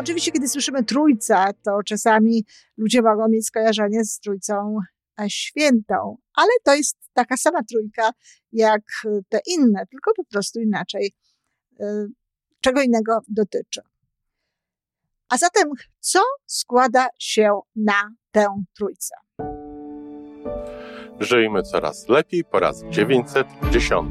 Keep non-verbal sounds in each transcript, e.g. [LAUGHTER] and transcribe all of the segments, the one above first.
Oczywiście, kiedy słyszymy trójca, to czasami ludzie mogą mieć skojarzenie z trójcą e, świętą, ale to jest taka sama trójka jak te inne, tylko po prostu inaczej. E, czego innego dotyczy. A zatem, co składa się na tę trójcę? Żyjmy coraz lepiej po raz 910.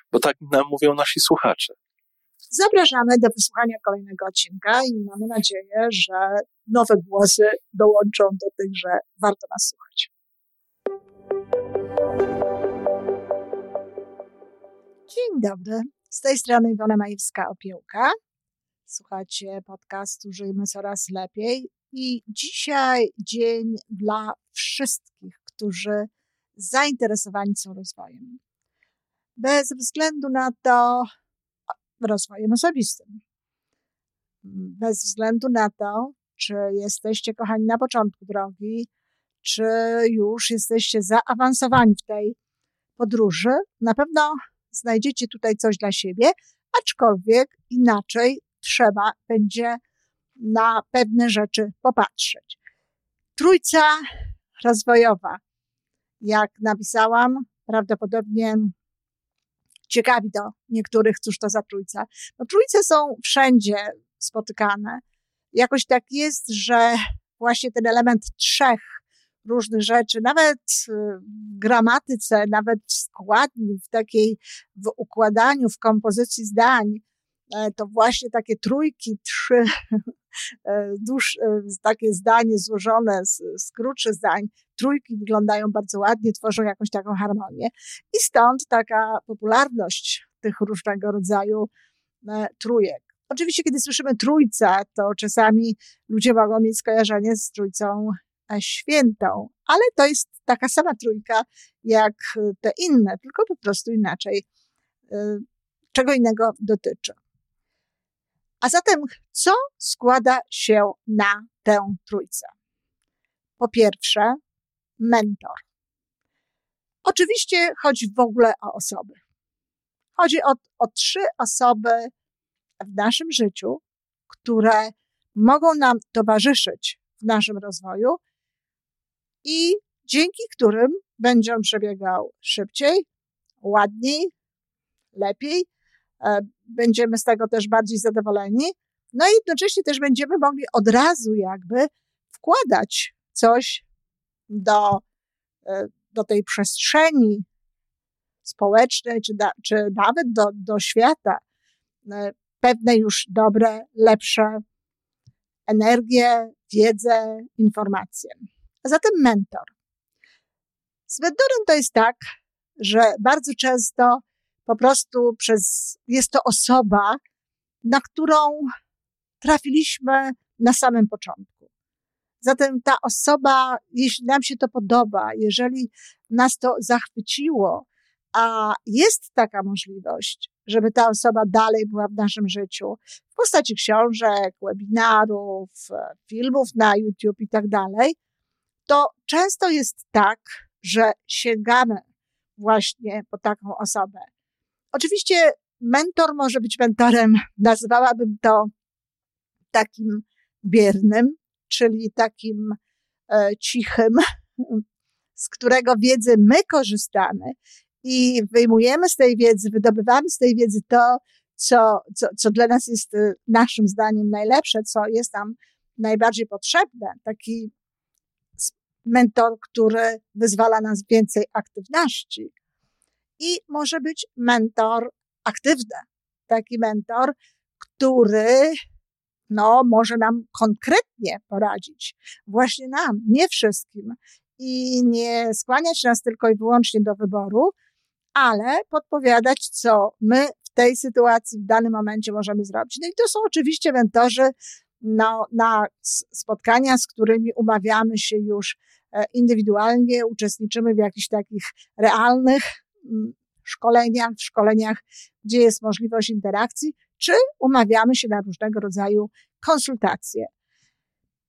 bo tak nam mówią nasi słuchacze. Zapraszamy do wysłuchania kolejnego odcinka i mamy nadzieję, że nowe głosy dołączą do tych, że warto nas słuchać. Dzień dobry. Z tej strony Iwona Majewska-Opiełka. Słuchacie podcastu Żyjmy Coraz Lepiej. I dzisiaj dzień dla wszystkich, którzy zainteresowani są rozwojem bez względu na to rozwojem osobistym. Bez względu na to, czy jesteście kochani na początku drogi, czy już jesteście zaawansowani w tej podróży, na pewno znajdziecie tutaj coś dla siebie, aczkolwiek inaczej trzeba będzie na pewne rzeczy popatrzeć. Trójca rozwojowa, jak napisałam, prawdopodobnie ciekawi do niektórych, cóż to za trójca. No trójce są wszędzie spotykane. Jakoś tak jest, że właśnie ten element trzech różnych rzeczy, nawet w gramatyce, nawet w składni, w takiej, w układaniu, w kompozycji zdań, to właśnie takie trójki, trzy, [LAUGHS] e, duż, e, takie zdanie złożone z, z krótszych zdań, trójki wyglądają bardzo ładnie, tworzą jakąś taką harmonię. I stąd taka popularność tych różnego rodzaju e, trójek. Oczywiście, kiedy słyszymy trójca, to czasami ludzie mogą mieć skojarzenie z trójcą e, świętą, ale to jest taka sama trójka jak te inne, tylko po prostu inaczej. E, czego innego dotyczy. A zatem, co składa się na tę trójcę? Po pierwsze, mentor. Oczywiście chodzi w ogóle o osoby. Chodzi o, o trzy osoby w naszym życiu, które mogą nam towarzyszyć w naszym rozwoju i dzięki którym będzie on przebiegał szybciej, ładniej, lepiej. E, będziemy z tego też bardziej zadowoleni. No i jednocześnie też będziemy mogli od razu jakby wkładać coś do, e, do tej przestrzeni społecznej, czy, da, czy nawet do, do świata, e, pewne już dobre, lepsze energię, wiedzę, informacje. A zatem mentor. Z mentorem to jest tak, że bardzo często po prostu przez, jest to osoba, na którą trafiliśmy na samym początku. Zatem ta osoba, jeśli nam się to podoba, jeżeli nas to zachwyciło, a jest taka możliwość, żeby ta osoba dalej była w naszym życiu, w postaci książek, webinarów, filmów na YouTube i tak dalej, to często jest tak, że sięgamy właśnie po taką osobę. Oczywiście mentor może być mentorem, nazwałabym to takim biernym, czyli takim e, cichym, z którego wiedzy my korzystamy i wyjmujemy z tej wiedzy, wydobywamy z tej wiedzy to, co, co, co dla nas jest e, naszym zdaniem najlepsze, co jest nam najbardziej potrzebne. Taki mentor, który wyzwala nas więcej aktywności. I może być mentor aktywny. Taki mentor, który no, może nam konkretnie poradzić. Właśnie nam, nie wszystkim. I nie skłaniać nas tylko i wyłącznie do wyboru, ale podpowiadać, co my w tej sytuacji, w danym momencie możemy zrobić. No i to są oczywiście mentorzy no, na spotkania, z którymi umawiamy się już e, indywidualnie, uczestniczymy w jakichś takich realnych szkoleniach, w szkoleniach, gdzie jest możliwość interakcji, czy umawiamy się na różnego rodzaju konsultacje.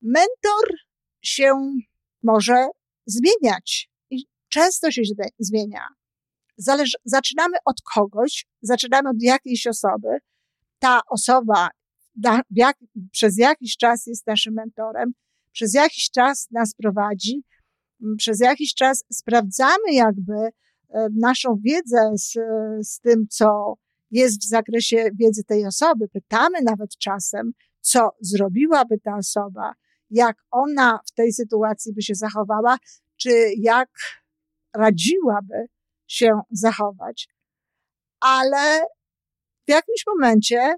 Mentor się może zmieniać i często się zmienia. Zależy, zaczynamy od kogoś, zaczynamy od jakiejś osoby. Ta osoba da, jak, przez jakiś czas jest naszym mentorem, przez jakiś czas nas prowadzi, przez jakiś czas sprawdzamy jakby naszą wiedzę z, z tym, co jest w zakresie wiedzy tej osoby. Pytamy nawet czasem, co zrobiłaby ta osoba, jak ona w tej sytuacji by się zachowała, czy jak radziłaby się zachować. Ale w jakimś momencie,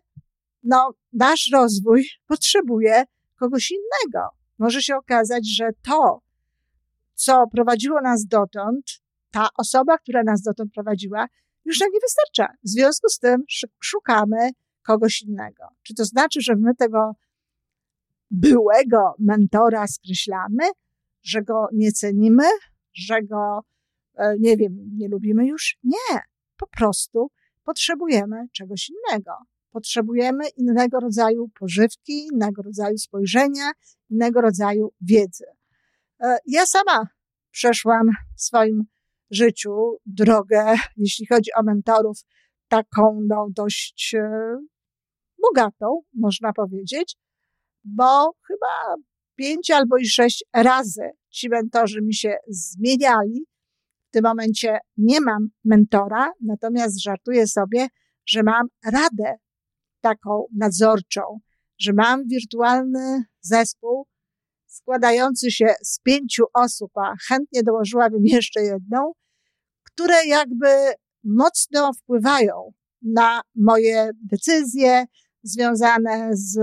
no, nasz rozwój potrzebuje kogoś innego. Może się okazać, że to, co prowadziło nas dotąd, ta osoba, która nas dotąd prowadziła, już nam nie wystarcza. W związku z tym szukamy kogoś innego. Czy to znaczy, że my tego byłego mentora skreślamy, że go nie cenimy, że go, e, nie wiem, nie lubimy już? Nie. Po prostu potrzebujemy czegoś innego. Potrzebujemy innego rodzaju pożywki, innego rodzaju spojrzenia, innego rodzaju wiedzy. E, ja sama przeszłam w swoim życiu drogę, jeśli chodzi o mentorów, taką no, dość e, bogatą, można powiedzieć, bo chyba pięć albo i sześć razy ci mentorzy mi się zmieniali. W tym momencie nie mam mentora, natomiast żartuję sobie, że mam radę taką nadzorczą, że mam wirtualny zespół składający się z pięciu osób, a chętnie dołożyłabym [LAUGHS] jeszcze jedną, które jakby mocno wpływają na moje decyzje związane z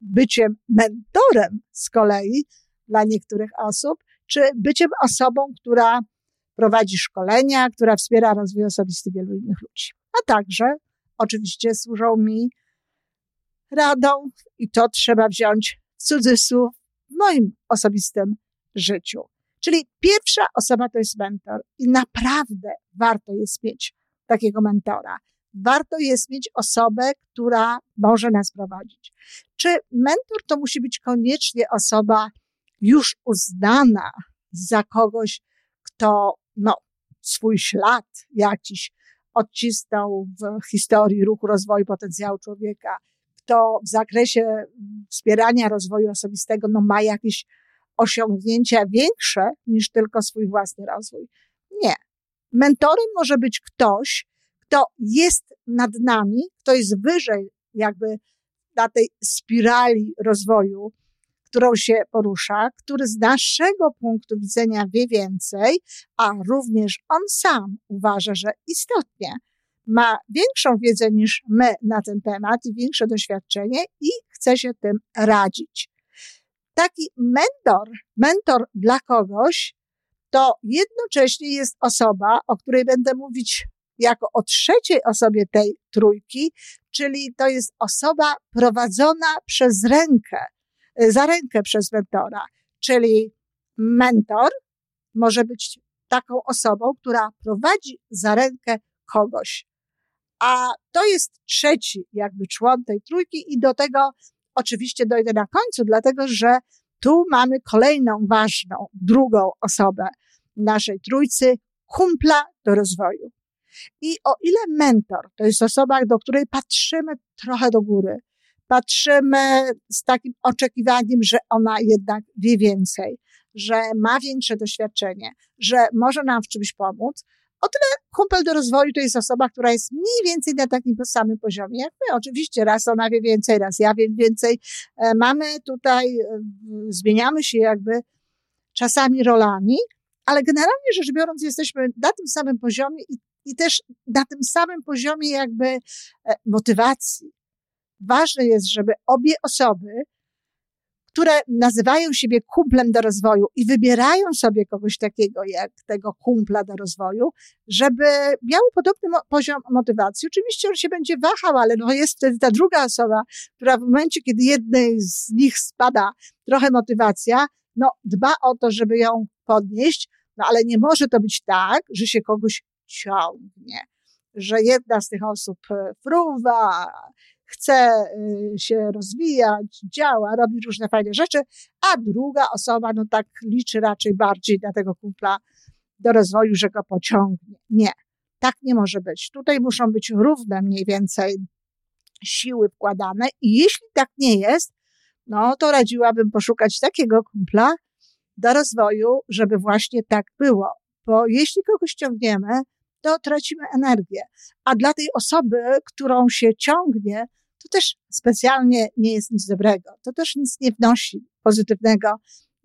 byciem mentorem z kolei dla niektórych osób, czy byciem osobą, która prowadzi szkolenia, która wspiera rozwój osobisty wielu innych ludzi. A także oczywiście służą mi radą i to trzeba wziąć w cudzysłów w moim osobistym życiu. Czyli pierwsza osoba to jest mentor i naprawdę warto jest mieć takiego mentora warto jest mieć osobę, która może nas prowadzić. Czy mentor to musi być koniecznie osoba już uznana za kogoś, kto no, swój ślad jakiś odcisnął w historii ruchu rozwoju potencjału człowieka, kto w zakresie wspierania rozwoju osobistego no, ma jakieś osiągnięcia większe niż tylko swój własny rozwój. Nie. Mentorem może być ktoś, kto jest nad nami, kto jest wyżej jakby na tej spirali rozwoju, którą się porusza, który z naszego punktu widzenia wie więcej, a również on sam uważa, że istotnie ma większą wiedzę niż my na ten temat i większe doświadczenie i chce się tym radzić. Taki mentor, mentor dla kogoś, to jednocześnie jest osoba, o której będę mówić jako o trzeciej osobie tej trójki, czyli to jest osoba prowadzona przez rękę, za rękę przez mentora, czyli mentor może być taką osobą, która prowadzi za rękę kogoś. A to jest trzeci jakby człon tej trójki i do tego oczywiście dojdę na końcu, dlatego że tu mamy kolejną ważną, drugą osobę naszej trójcy, kumpla do rozwoju. I o ile mentor to jest osoba, do której patrzymy trochę do góry, patrzymy z takim oczekiwaniem, że ona jednak wie więcej, że ma większe doświadczenie, że może nam w czymś pomóc, o tyle kumpel do rozwoju to jest osoba, która jest mniej więcej na takim samym poziomie jak my. Oczywiście raz ona wie więcej, raz ja wiem więcej. E, mamy tutaj, e, zmieniamy się jakby czasami rolami, ale generalnie rzecz biorąc jesteśmy na tym samym poziomie i i też na tym samym poziomie jakby e, motywacji. Ważne jest, żeby obie osoby, które nazywają siebie kumplem do rozwoju i wybierają sobie kogoś takiego jak tego kumpla do rozwoju, żeby miał podobny mo poziom motywacji. Oczywiście on się będzie wahał, ale no jest wtedy ta druga osoba, która w momencie, kiedy jednej z nich spada trochę motywacja, no dba o to, żeby ją podnieść, no ale nie może to być tak, że się kogoś ciągnie, że jedna z tych osób fruwa, chce y, się rozwijać, działa, robi różne fajne rzeczy, a druga osoba, no tak liczy raczej bardziej na tego kumpla do rozwoju, że go pociągnie. Nie, tak nie może być. Tutaj muszą być równe mniej więcej siły wkładane i jeśli tak nie jest, no to radziłabym poszukać takiego kumpla do rozwoju, żeby właśnie tak było. Bo jeśli kogoś ciągniemy, to tracimy energię. A dla tej osoby, którą się ciągnie, to też specjalnie nie jest nic dobrego. To też nic nie wnosi pozytywnego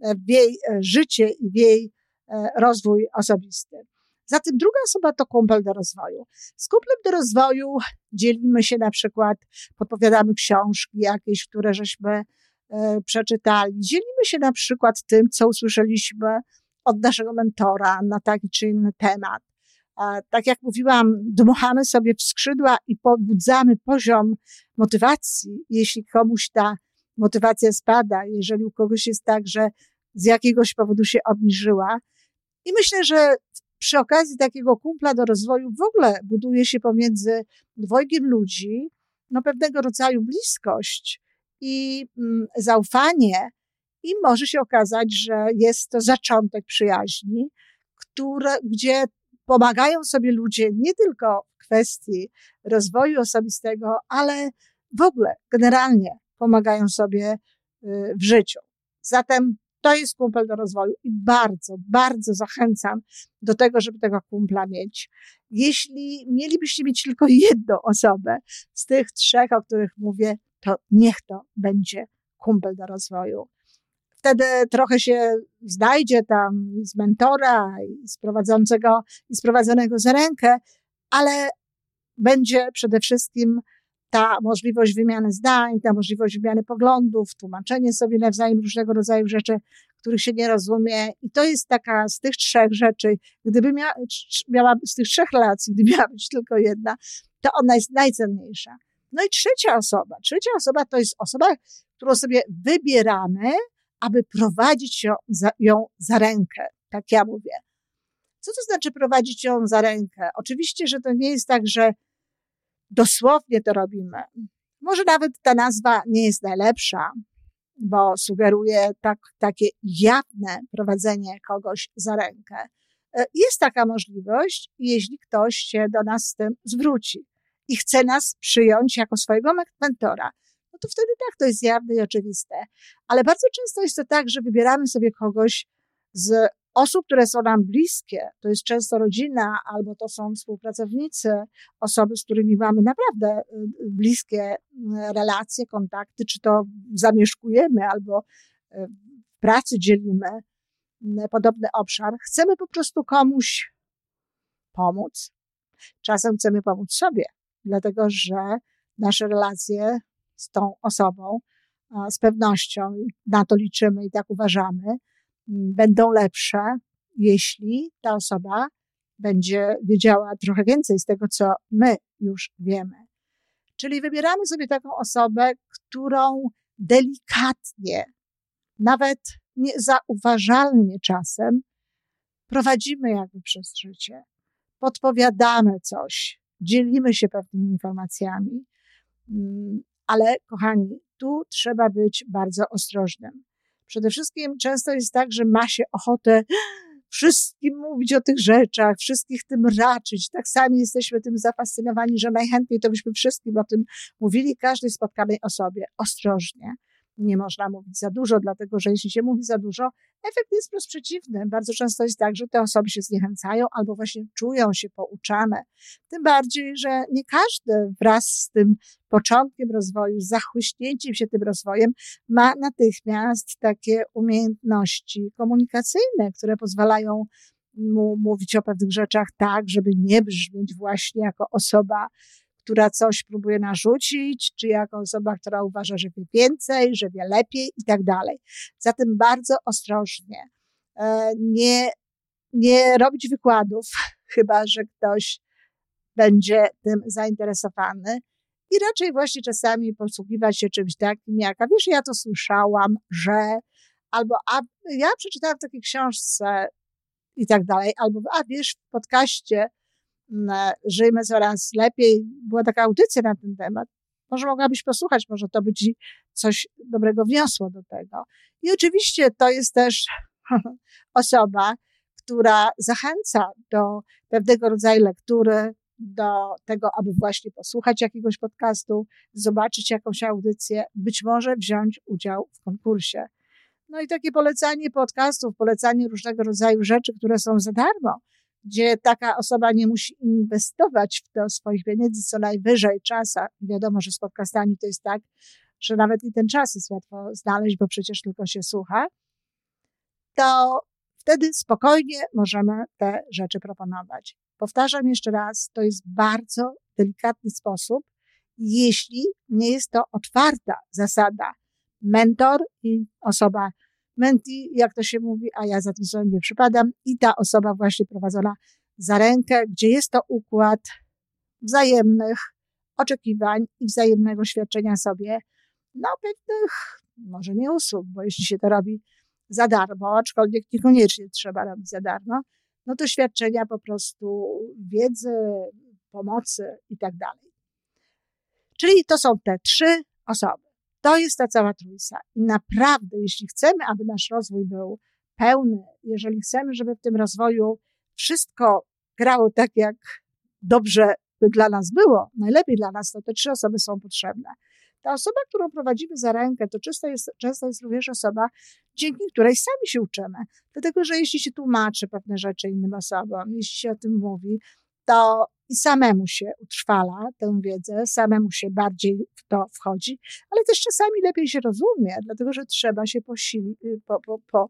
e, w jej e, życie i w jej e, rozwój osobisty. Zatem druga osoba to kumpel do rozwoju. Z kumplem do rozwoju dzielimy się na przykład, podpowiadamy książki jakieś, które żeśmy przeczytali. Dzielimy się na przykład tym, co usłyszeliśmy od naszego mentora na taki czy inny temat tak jak mówiłam, dmuchamy sobie w skrzydła i pobudzamy poziom motywacji. Jeśli komuś ta motywacja spada, jeżeli u kogoś jest tak, że z jakiegoś powodu się obniżyła. I myślę, że przy okazji takiego kumpla do rozwoju w ogóle buduje się pomiędzy dwojgiem ludzi no, pewnego rodzaju bliskość i mm, zaufanie, i może się okazać, że jest to zaczątek przyjaźni, które, gdzie pomagają sobie ludzie nie tylko w kwestii rozwoju osobistego, ale w ogóle generalnie pomagają sobie y, w życiu. Zatem to jest kumpel do rozwoju i bardzo, bardzo zachęcam do tego, żeby tego kumpla mieć. Jeśli mielibyście mieć tylko jedną osobę z tych trzech, o których mówię, to niech to będzie kumpel do rozwoju wtedy trochę się znajdzie tam z mentora i z prowadzącego, i z prowadzonego za rękę, ale będzie przede wszystkim ta możliwość wymiany zdań, ta możliwość wymiany poglądów, tłumaczenie sobie nawzajem różnego rodzaju rzeczy, których się nie rozumie. I to jest taka z tych trzech rzeczy, gdyby mia, miała, z tych trzech relacji, gdyby miała być tylko jedna, to ona jest najcenniejsza. No i trzecia osoba. Trzecia osoba to jest osoba, którą sobie wybieramy aby prowadzić ją za, ją za rękę. Tak ja mówię. Co to znaczy prowadzić ją za rękę? Oczywiście, że to nie jest tak, że dosłownie to robimy. Może nawet ta nazwa nie jest najlepsza, bo sugeruje tak, takie jawne prowadzenie kogoś za rękę. E, jest taka możliwość, jeśli ktoś się do nas z tym zwróci i chce nas przyjąć jako swojego mentora no to wtedy tak, to jest jawne i oczywiste. Ale bardzo często jest to tak, że wybieramy sobie kogoś z osób, które są nam bliskie, to jest często rodzina, albo to są współpracownicy, osoby, z którymi mamy naprawdę y, bliskie y, relacje, kontakty, czy to zamieszkujemy, albo y, w pracy dzielimy podobny obszar. Chcemy po prostu komuś pomóc. Czasem chcemy pomóc sobie, dlatego że nasze relacje z tą osobą, z pewnością, na to liczymy i tak uważamy, będą lepsze, jeśli ta osoba będzie wiedziała trochę więcej z tego, co my już wiemy. Czyli wybieramy sobie taką osobę, którą delikatnie, nawet niezauważalnie czasem, prowadzimy jakby przez życie. Podpowiadamy coś, dzielimy się pewnymi informacjami, ale kochani, tu trzeba być bardzo ostrożnym. Przede wszystkim często jest tak, że ma się ochotę [GASPS] wszystkim mówić o tych rzeczach, wszystkich tym raczyć. Tak sami jesteśmy tym zafascynowani, że najchętniej to byśmy wszystkim o tym mówili każdej spotkanej osobie. Ostrożnie nie można mówić za dużo, dlatego że jeśli się mówi za dużo, efekt jest wprost przeciwny. Bardzo często jest tak, że te osoby się zniechęcają albo właśnie czują się pouczane. Tym bardziej, że nie każdy wraz z tym początkiem rozwoju, z zachłyśnięciem się tym rozwojem, ma natychmiast takie umiejętności komunikacyjne, które pozwalają mu mówić o pewnych rzeczach tak, żeby nie brzmieć właśnie jako osoba, która coś próbuje narzucić, czy jako osoba, która uważa, że wie więcej, że wie lepiej i tak dalej. Zatem bardzo ostrożnie. E, nie, nie robić wykładów, [LAUGHS] chyba że ktoś będzie tym zainteresowany. I raczej właśnie czasami posługiwać się czymś takim jak, a wiesz, ja to słyszałam, że, albo a ja przeczytałam w takiej książce i tak dalej, albo a wiesz, w podcaście Żyjmy Coraz Lepiej była taka audycja na ten temat. Może mogłabyś posłuchać, może to by ci coś dobrego wniosło do tego. I oczywiście to jest też [LAUGHS] osoba, która zachęca do pewnego rodzaju lektury, do tego, aby właśnie posłuchać jakiegoś podcastu, zobaczyć jakąś audycję, być może wziąć udział w konkursie. No i takie polecanie podcastów, polecanie różnego rodzaju rzeczy, które są za darmo, gdzie taka osoba nie musi inwestować w to swoich pieniędzy, co najwyżej czasa. Wiadomo, że z podcastami to jest tak, że nawet i ten czas jest łatwo znaleźć, bo przecież tylko się słucha. To wtedy spokojnie możemy te rzeczy proponować. Powtarzam jeszcze raz, to jest bardzo delikatny sposób, jeśli nie jest to otwarta zasada. Mentor i osoba menti, jak to się mówi, a ja za tym sobie nie przypadam, i ta osoba właśnie prowadzona za rękę, gdzie jest to układ wzajemnych oczekiwań i wzajemnego świadczenia sobie no pewnych, może nie usług, bo jeśli się to robi za darmo, aczkolwiek niekoniecznie trzeba robić za darmo, no to świadczenia po prostu wiedzy, pomocy i tak dalej. Czyli to są te trzy osoby. To jest ta cała trójca. I naprawdę, jeśli chcemy, aby nasz rozwój był pełny, jeżeli chcemy, żeby w tym rozwoju wszystko grało tak, jak dobrze by dla nas było, najlepiej dla nas, to te trzy osoby są potrzebne. Ta osoba, którą prowadzimy za rękę, to często jest, często jest również osoba, dzięki której sami się uczymy. Dlatego, że jeśli się tłumaczy pewne rzeczy innym osobom, jeśli się o tym mówi, to i samemu się utrwala tę wiedzę, samemu się bardziej w to wchodzi, ale też czasami lepiej się rozumie, dlatego że trzeba się posili, po, po, po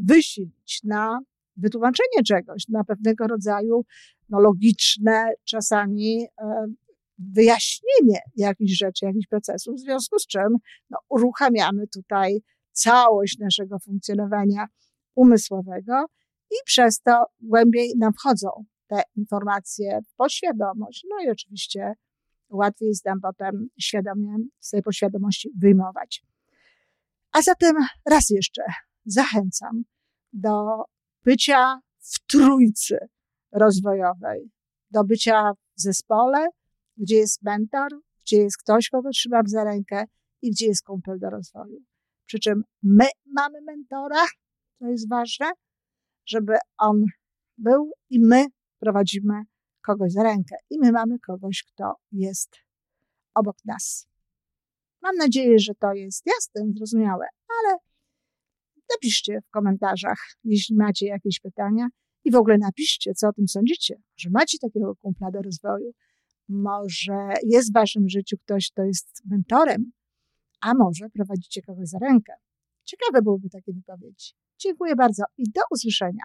wysilić na wytłumaczenie czegoś, na pewnego rodzaju no, logiczne, czasami e, wyjaśnienie jakichś rzeczy, jakichś procesów, w związku z czym no, uruchamiamy tutaj całość naszego funkcjonowania umysłowego i przez to głębiej nam wchodzą te informacje w podświadomość, no i oczywiście łatwiej jest nam potem świadomie z tej podświadomości wyjmować. A zatem raz jeszcze zachęcam do bycia w trójcy rozwojowej, do bycia w zespole, gdzie jest mentor, gdzie jest ktoś, kogo trzymam za rękę i gdzie jest kumpel do rozwoju. Przy czym my mamy mentora, to jest ważne, żeby on był i my prowadzimy kogoś za rękę i my mamy kogoś, kto jest obok nas. Mam nadzieję, że to jest jasne i zrozumiałe, ale napiszcie w komentarzach, jeśli macie jakieś pytania i w ogóle napiszcie, co o tym sądzicie, że macie takiego kumpla do rozwoju, może jest w waszym życiu ktoś, kto jest mentorem, a może prowadzicie kogoś za rękę. Ciekawe byłyby takie wypowiedzi. Dziękuję bardzo i do usłyszenia.